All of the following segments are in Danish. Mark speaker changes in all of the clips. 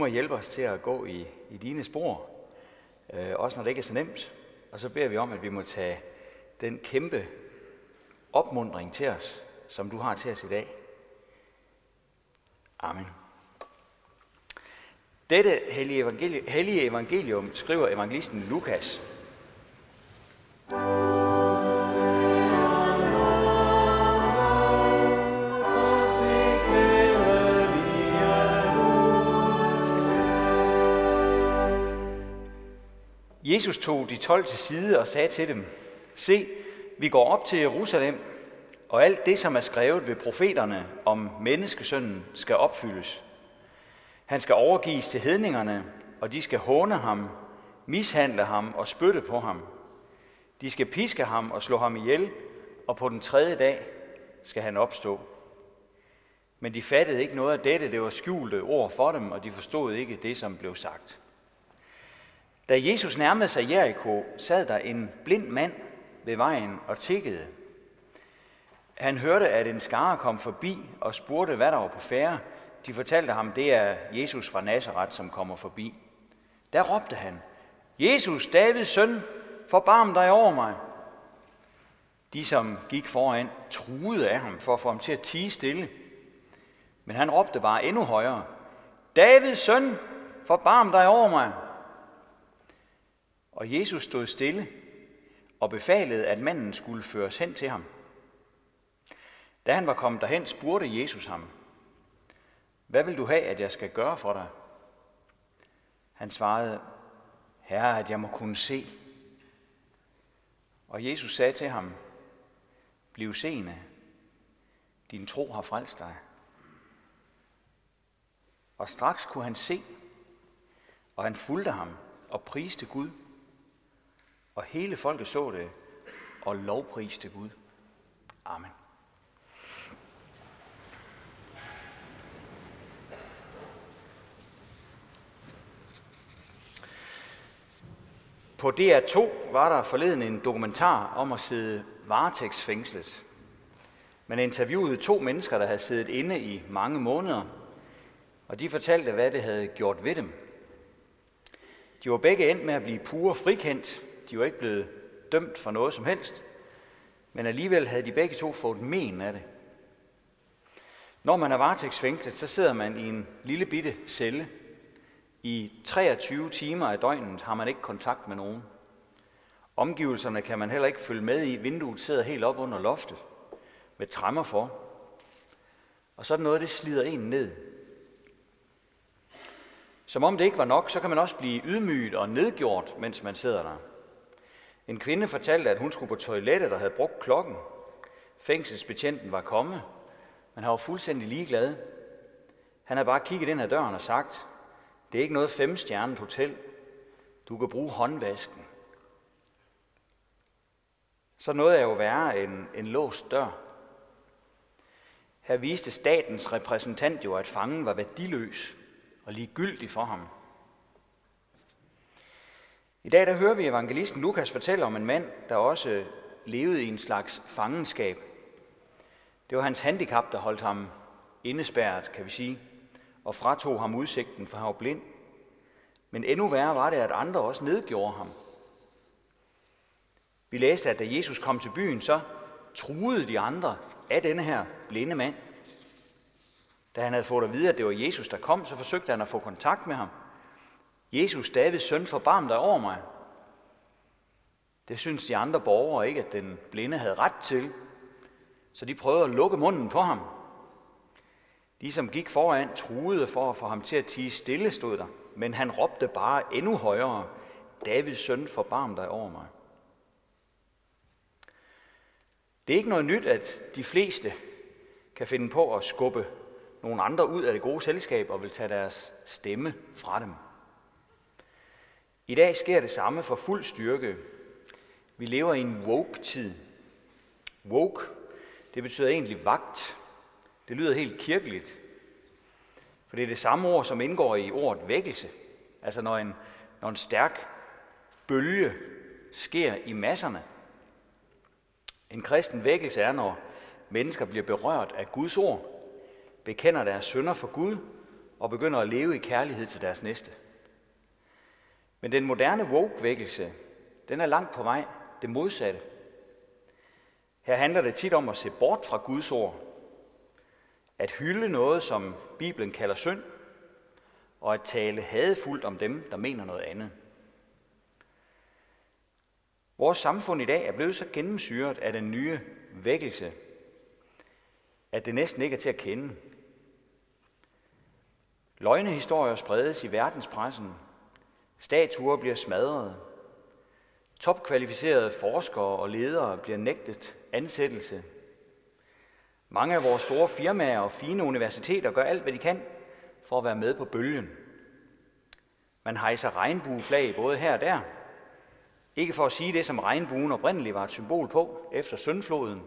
Speaker 1: må hjælpe os til at gå i, i dine spor, øh, også når det ikke er så nemt. Og så beder vi om, at vi må tage den kæmpe opmundring til os, som du har til os i dag. Amen. Dette hellige evangelium, hellige evangelium skriver evangelisten Lukas. Jesus tog de tolv til side og sagde til dem, Se, vi går op til Jerusalem, og alt det, som er skrevet ved profeterne om menneskesønnen, skal opfyldes. Han skal overgives til hedningerne, og de skal håne ham, mishandle ham og spytte på ham. De skal piske ham og slå ham ihjel, og på den tredje dag skal han opstå. Men de fattede ikke noget af dette, det var skjulte ord for dem, og de forstod ikke det, som blev sagt. Da Jesus nærmede sig Jericho, sad der en blind mand ved vejen og tikkede. Han hørte, at en skare kom forbi og spurgte, hvad der var på færre. De fortalte ham, det er Jesus fra Nazareth, som kommer forbi. Der råbte han, Jesus, Davids søn, forbarm dig over mig. De, som gik foran, truede af ham for at få ham til at tige stille. Men han råbte bare endnu højere, Davids søn, forbarm dig over mig. Og Jesus stod stille og befalede, at manden skulle føres hen til ham. Da han var kommet derhen, spurgte Jesus ham, Hvad vil du have, at jeg skal gøre for dig? Han svarede, Herre, at jeg må kunne se. Og Jesus sagde til ham, Bliv seende, din tro har frelst dig. Og straks kunne han se, og han fulgte ham og priste Gud. Og hele folket så det og lovpriste Gud. Amen. På DR2 var der forleden en dokumentar om at sidde varetægtsfængslet. Man interviewede to mennesker, der havde siddet inde i mange måneder, og de fortalte, hvad det havde gjort ved dem. De var begge endt med at blive pure frikendt. De var ikke blevet dømt for noget som helst, men alligevel havde de begge to fået men af det. Når man er varetægtsfængslet, så sidder man i en lille bitte celle, i 23 timer af døgnet har man ikke kontakt med nogen. Omgivelserne kan man heller ikke følge med i. Vinduet sidder helt op under loftet med træmmer for. Og sådan noget, det slider en ned. Som om det ikke var nok, så kan man også blive ydmyget og nedgjort, mens man sidder der. En kvinde fortalte, at hun skulle på toilettet og havde brugt klokken. Fængselsbetjenten var kommet, men han var fuldstændig ligeglad. Han havde bare kigget ind ad døren og sagt, det er ikke noget femstjernet hotel. Du kan bruge håndvasken. Så noget er jo værre end en låst dør. Her viste statens repræsentant jo, at fangen var værdiløs og ligegyldig for ham. I dag der hører vi evangelisten Lukas fortælle om en mand, der også levede i en slags fangenskab. Det var hans handicap, der holdt ham indespærret, kan vi sige og fratog ham udsigten, for han var blind. Men endnu værre var det, at andre også nedgjorde ham. Vi læste, at da Jesus kom til byen, så truede de andre af denne her blinde mand. Da han havde fået at vide, at det var Jesus, der kom, så forsøgte han at få kontakt med ham. Jesus, Davids søn, forbarm dig over mig. Det synes de andre borgere ikke, at den blinde havde ret til. Så de prøvede at lukke munden på ham. De, som gik foran, truede for at få ham til at tige stille, stod der. Men han råbte bare endnu højere, Davids søn, forbarm dig over mig. Det er ikke noget nyt, at de fleste kan finde på at skubbe nogle andre ud af det gode selskab og vil tage deres stemme fra dem. I dag sker det samme for fuld styrke. Vi lever i en woke-tid. Woke, det betyder egentlig vagt, det lyder helt kirkeligt. For det er det samme ord, som indgår i ordet vækkelse. Altså når en, når en stærk bølge sker i masserne. En kristen vækkelse er, når mennesker bliver berørt af Guds ord, bekender deres sønder for Gud og begynder at leve i kærlighed til deres næste. Men den moderne woke-vækkelse, den er langt på vej det modsatte. Her handler det tit om at se bort fra Guds ord, at hylde noget, som Bibelen kalder synd, og at tale hadefuldt om dem, der mener noget andet. Vores samfund i dag er blevet så gennemsyret af den nye vækkelse, at det næsten ikke er til at kende. Løgnehistorier spredes i verdenspressen. Statuer bliver smadret. Topkvalificerede forskere og ledere bliver nægtet ansættelse. Mange af vores store firmaer og fine universiteter gør alt, hvad de kan for at være med på bølgen. Man hejser regnbueflag både her og der. Ikke for at sige det, som regnbuen oprindeligt var et symbol på efter syndfloden.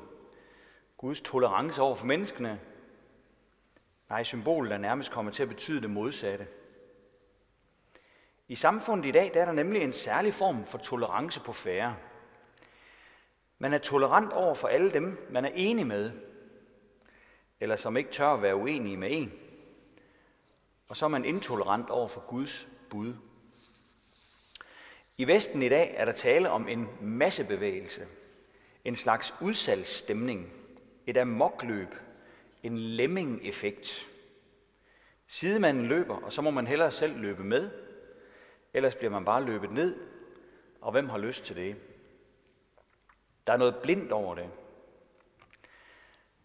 Speaker 1: Guds tolerance over for menneskene. Nej, symbolet er nærmest kommet til at betyde det modsatte. I samfundet i dag der er der nemlig en særlig form for tolerance på færre. Man er tolerant over for alle dem, man er enig med, eller som ikke tør at være uenige med en. Og så er man intolerant over for Guds bud. I Vesten i dag er der tale om en massebevægelse, en slags udsalgsstemning, et amokløb, en lemming-effekt. Sidemanden løber, og så må man hellere selv løbe med, ellers bliver man bare løbet ned, og hvem har lyst til det? Der er noget blindt over det.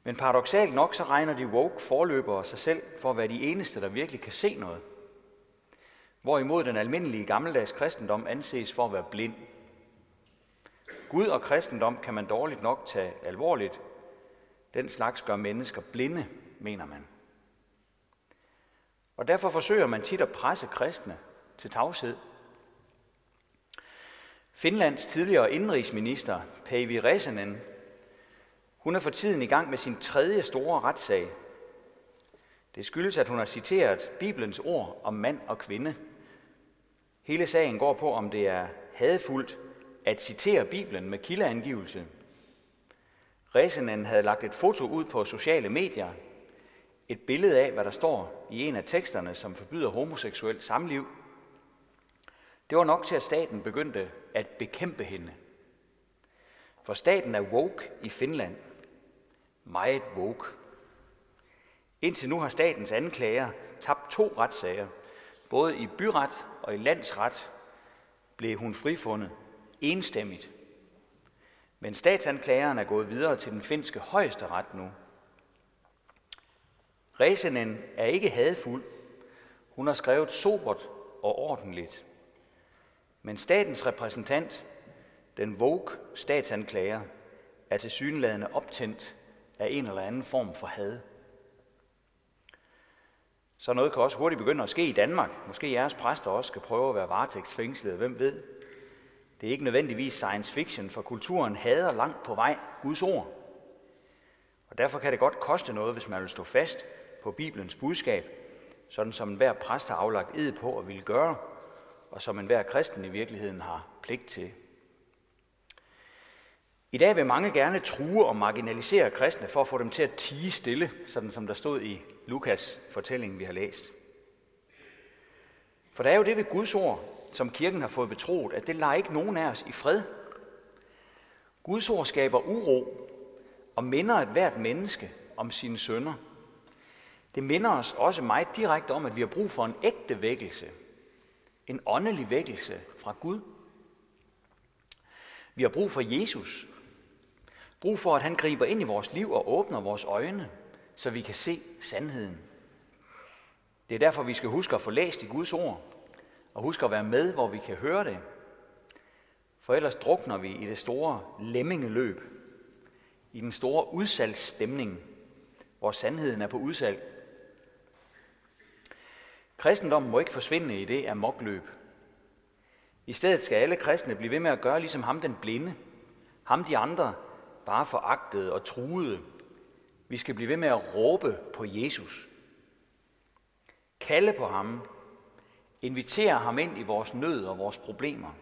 Speaker 1: Men paradoxalt nok, så regner de woke forløbere sig selv for at være de eneste, der virkelig kan se noget. Hvorimod den almindelige gammeldags kristendom anses for at være blind. Gud og kristendom kan man dårligt nok tage alvorligt. Den slags gør mennesker blinde, mener man. Og derfor forsøger man tit at presse kristne til tavshed. Finlands tidligere indrigsminister, Päivi Räsänen, hun er for tiden i gang med sin tredje store retssag. Det skyldes, at hun har citeret Bibelens ord om mand og kvinde. Hele sagen går på, om det er hadefuldt at citere Bibelen med kildeangivelse. Ræsenen havde lagt et foto ud på sociale medier, et billede af, hvad der står i en af teksterne, som forbyder homoseksuelt samliv. Det var nok til, at staten begyndte at bekæmpe hende. For staten er woke i Finland. Meget woke. Indtil nu har statens anklager tabt to retssager. Både i byret og i landsret blev hun frifundet enstemmigt. Men statsanklageren er gået videre til den finske højeste ret nu. Ræsenen er ikke hadfuld. Hun har skrevet sobert og ordentligt. Men statens repræsentant, den woke statsanklager, er til synlædende optændt af en eller anden form for had. Så noget kan også hurtigt begynde at ske i Danmark. Måske jeres præster også skal prøve at være varetægtsfængslet, hvem ved. Det er ikke nødvendigvis science fiction, for kulturen hader langt på vej Guds ord. Og derfor kan det godt koste noget, hvis man vil stå fast på Bibelens budskab, sådan som enhver præst har aflagt ed på at ville gøre, og som enhver kristen i virkeligheden har pligt til. I dag vil mange gerne true og marginalisere kristne for at få dem til at tige stille, sådan som der stod i Lukas fortælling, vi har læst. For der er jo det ved Guds ord, som kirken har fået betroet, at det lader ikke nogen af os i fred. Guds ord skaber uro og minder et hvert menneske om sine sønder. Det minder os også meget direkte om, at vi har brug for en ægte vækkelse. En åndelig vækkelse fra Gud. Vi har brug for Jesus. Brug for, at han griber ind i vores liv og åbner vores øjne, så vi kan se sandheden. Det er derfor, vi skal huske at få læst i Guds ord, og huske at være med, hvor vi kan høre det. For ellers drukner vi i det store lemmingeløb, i den store udsalgsstemning, hvor sandheden er på udsalg. Kristendommen må ikke forsvinde i det af mokløb. I stedet skal alle kristne blive ved med at gøre ligesom ham den blinde, ham de andre bare foragtede og truede. Vi skal blive ved med at råbe på Jesus. Kalde på ham Invitere ham ind i vores nød og vores problemer.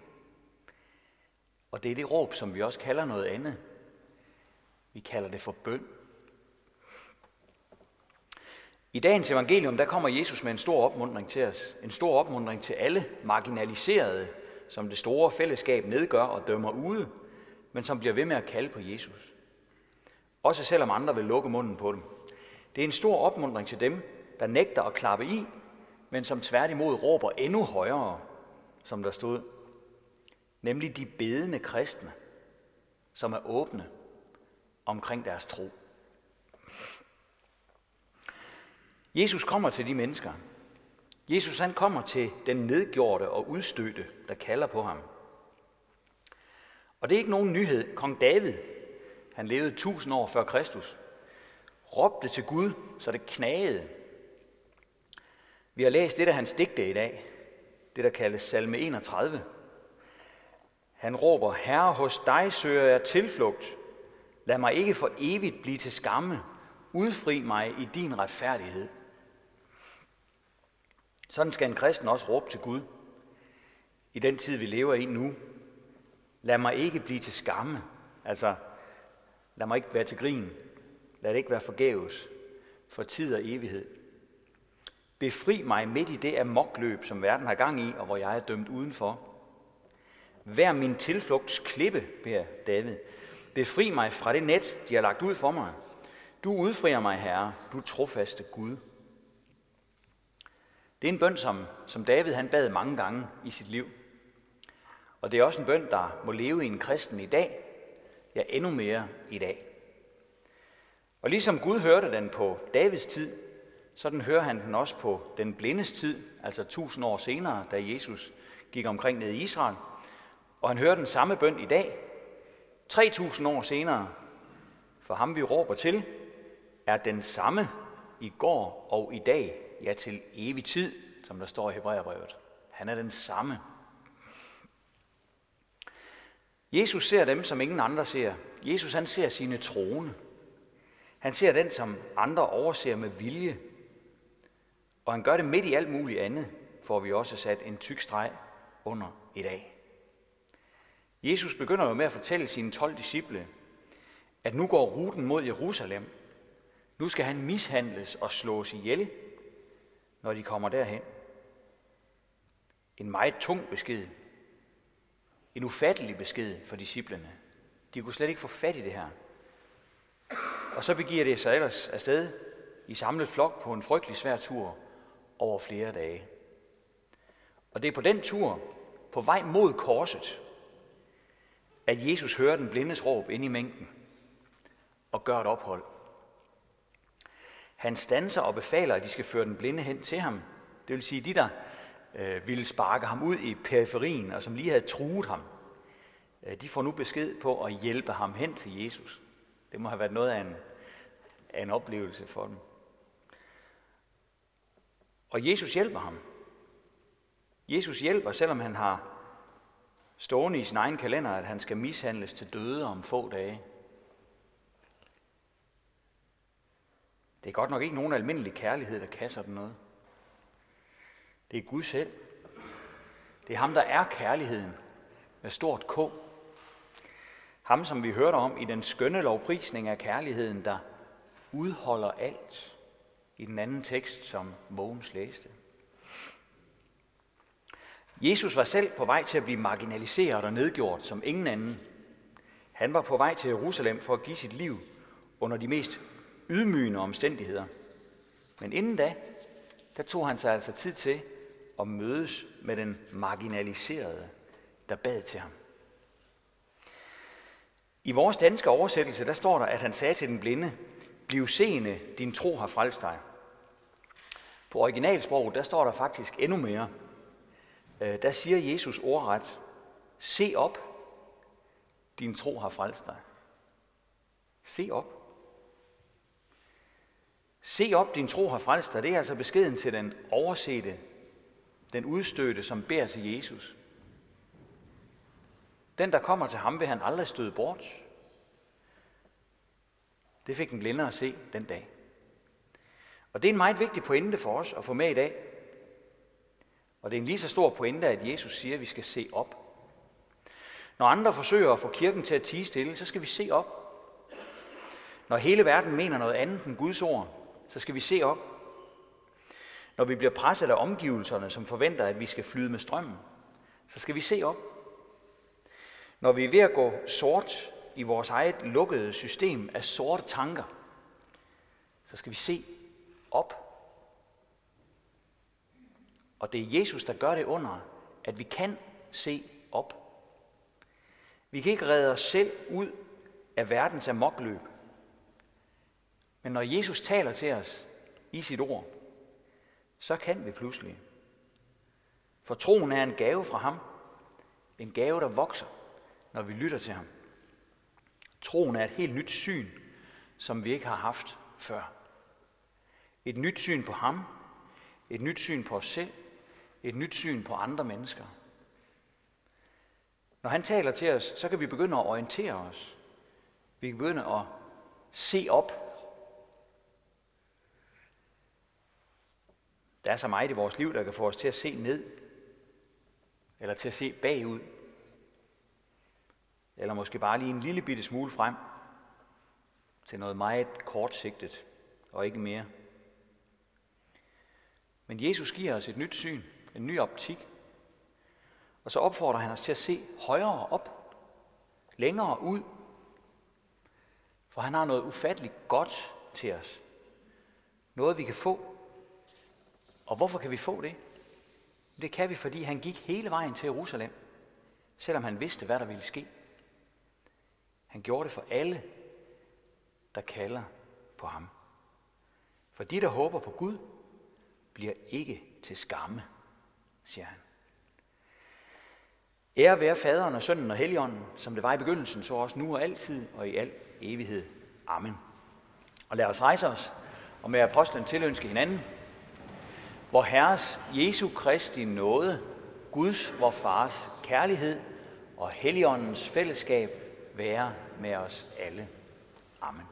Speaker 1: Og det er det råb, som vi også kalder noget andet. Vi kalder det for bøn. I dagens evangelium, der kommer Jesus med en stor opmundring til os. En stor opmundring til alle marginaliserede, som det store fællesskab nedgør og dømmer ude, men som bliver ved med at kalde på Jesus. Også selvom andre vil lukke munden på dem. Det er en stor opmundring til dem, der nægter at klappe i, men som tværtimod råber endnu højere, som der stod. Nemlig de bedende kristne, som er åbne omkring deres tro. Jesus kommer til de mennesker. Jesus han kommer til den nedgjorte og udstødte, der kalder på ham. Og det er ikke nogen nyhed. Kong David, han levede tusind år før Kristus, råbte til Gud, så det knagede. Vi har læst det af hans digte i dag, det der kaldes salme 31. Han råber, Herre, hos dig søger jeg tilflugt. Lad mig ikke for evigt blive til skamme. Udfri mig i din retfærdighed. Sådan skal en kristen også råbe til Gud. I den tid, vi lever i nu. Lad mig ikke blive til skamme. Altså, lad mig ikke være til grin. Lad det ikke være forgæves. For tid og evighed. Befri mig midt i det amokløb, som verden har gang i, og hvor jeg er dømt udenfor. Vær min tilflugts klippe, beder David. Befri mig fra det net, de har lagt ud for mig. Du udfrier mig, Herre, du trofaste Gud. Det er en bøn, som, som David han bad mange gange i sit liv. Og det er også en bøn, der må leve i en kristen i dag, ja endnu mere i dag. Og ligesom Gud hørte den på Davids tid, sådan hører han den også på den blindes tid, altså tusind år senere, da Jesus gik omkring ned i Israel. Og han hører den samme bøn i dag, 3000 år senere, for ham vi råber til, er den samme i går og i dag, ja til evig tid, som der står i Hebræerbrevet. Han er den samme. Jesus ser dem, som ingen andre ser. Jesus han ser sine troende. Han ser den, som andre overser med vilje. Og han gør det midt i alt muligt andet, får vi også sat en tyk streg under i dag. Jesus begynder jo med at fortælle sine 12 disciple, at nu går ruten mod Jerusalem. Nu skal han mishandles og slås ihjel, når de kommer derhen. En meget tung besked. En ufattelig besked for disciplene. De kunne slet ikke få fat i det her. Og så begiver det sig ellers afsted i samlet flok på en frygtelig svær tur over flere dage. Og det er på den tur, på vej mod korset, at Jesus hører den blindes råb ind i mængden og gør et ophold. Han stanser og befaler, at de skal føre den blinde hen til ham. Det vil sige, de der øh, ville sparke ham ud i periferien, og som lige havde truet ham, øh, de får nu besked på at hjælpe ham hen til Jesus. Det må have været noget af en, af en oplevelse for dem. Og Jesus hjælper ham. Jesus hjælper, selvom han har stående i sin egen kalender, at han skal mishandles til døde om få dage. Det er godt nok ikke nogen almindelig kærlighed, der kan sådan noget. Det er Gud selv. Det er ham, der er kærligheden med stort K. Ham, som vi hørte om i den skønne lovprisning af kærligheden, der udholder alt i den anden tekst, som Mogens læste. Jesus var selv på vej til at blive marginaliseret og nedgjort som ingen anden. Han var på vej til Jerusalem for at give sit liv under de mest ydmygende omstændigheder. Men inden da, der tog han sig altså tid til at mødes med den marginaliserede, der bad til ham. I vores danske oversættelse, der står der, at han sagde til den blinde, Bliv seende, din tro har frelst dig. På originalsproget, der står der faktisk endnu mere. Øh, der siger Jesus ordret, Se op, din tro har frelst dig. Se op. Se op, din tro har frelst dig. Det er altså beskeden til den oversete, den udstødte, som beder til Jesus. Den, der kommer til ham, vil han aldrig støde bort. Det fik den blinde at se den dag. Og det er en meget vigtig pointe for os at få med i dag. Og det er en lige så stor pointe, at Jesus siger, at vi skal se op. Når andre forsøger at få kirken til at tige stille, så skal vi se op. Når hele verden mener noget andet end Guds ord, så skal vi se op. Når vi bliver presset af omgivelserne, som forventer, at vi skal flyde med strømmen, så skal vi se op. Når vi er ved at gå sort i vores eget lukkede system af sorte tanker, så skal vi se op. Og det er Jesus, der gør det under, at vi kan se op. Vi kan ikke redde os selv ud af verdens amokløb. Men når Jesus taler til os i sit ord, så kan vi pludselig. For troen er en gave fra ham. En gave, der vokser, når vi lytter til ham. Troen er et helt nyt syn, som vi ikke har haft før. Et nyt syn på ham, et nyt syn på os selv, et nyt syn på andre mennesker. Når han taler til os, så kan vi begynde at orientere os. Vi kan begynde at se op. Der er så meget i vores liv, der kan få os til at se ned, eller til at se bagud, eller måske bare lige en lille bitte smule frem til noget meget kortsigtet og ikke mere. Men Jesus giver os et nyt syn, en ny optik, og så opfordrer han os til at se højere op, længere ud, for han har noget ufatteligt godt til os. Noget vi kan få. Og hvorfor kan vi få det? Det kan vi, fordi han gik hele vejen til Jerusalem, selvom han vidste, hvad der ville ske. Han gjorde det for alle, der kalder på ham. For de, der håber på Gud, bliver ikke til skamme, siger han. Ære være faderen og sønnen og helligånden, som det var i begyndelsen, så også nu og altid og i al evighed. Amen. Og lad os rejse os og med apostlen tilønske hinanden, hvor Herres Jesu Kristi nåde, Guds, vor Fars kærlighed og Helligåndens fællesskab være med os alle. Amen.